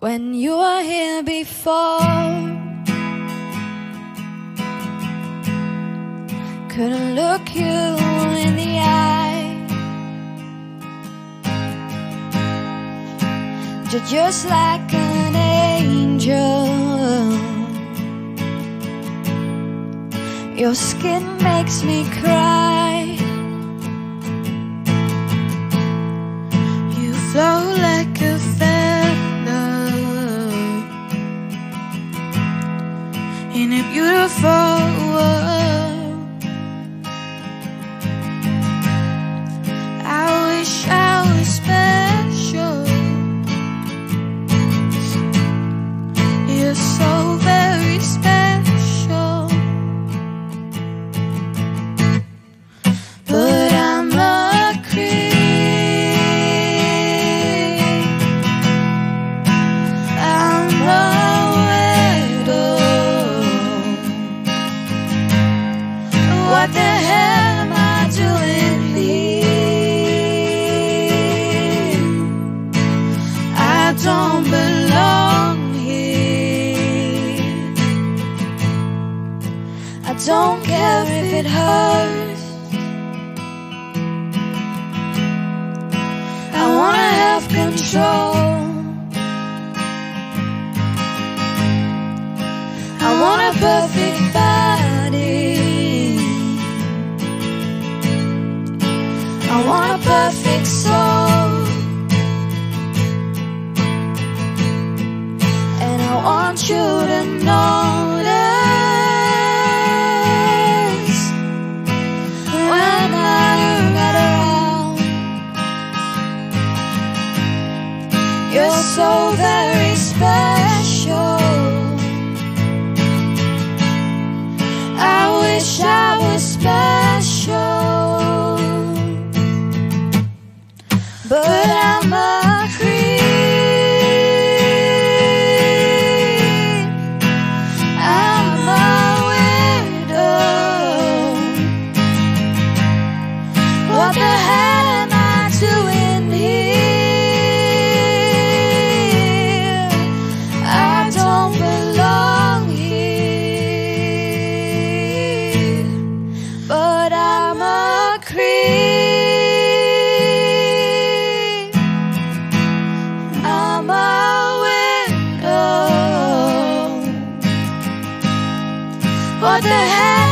When you were here before, couldn't look you in the eye. You're just like an angel. Your skin makes me cry. beautiful world. don't care if it hurts. I wanna have control. I want a perfect body. know that. What the heck?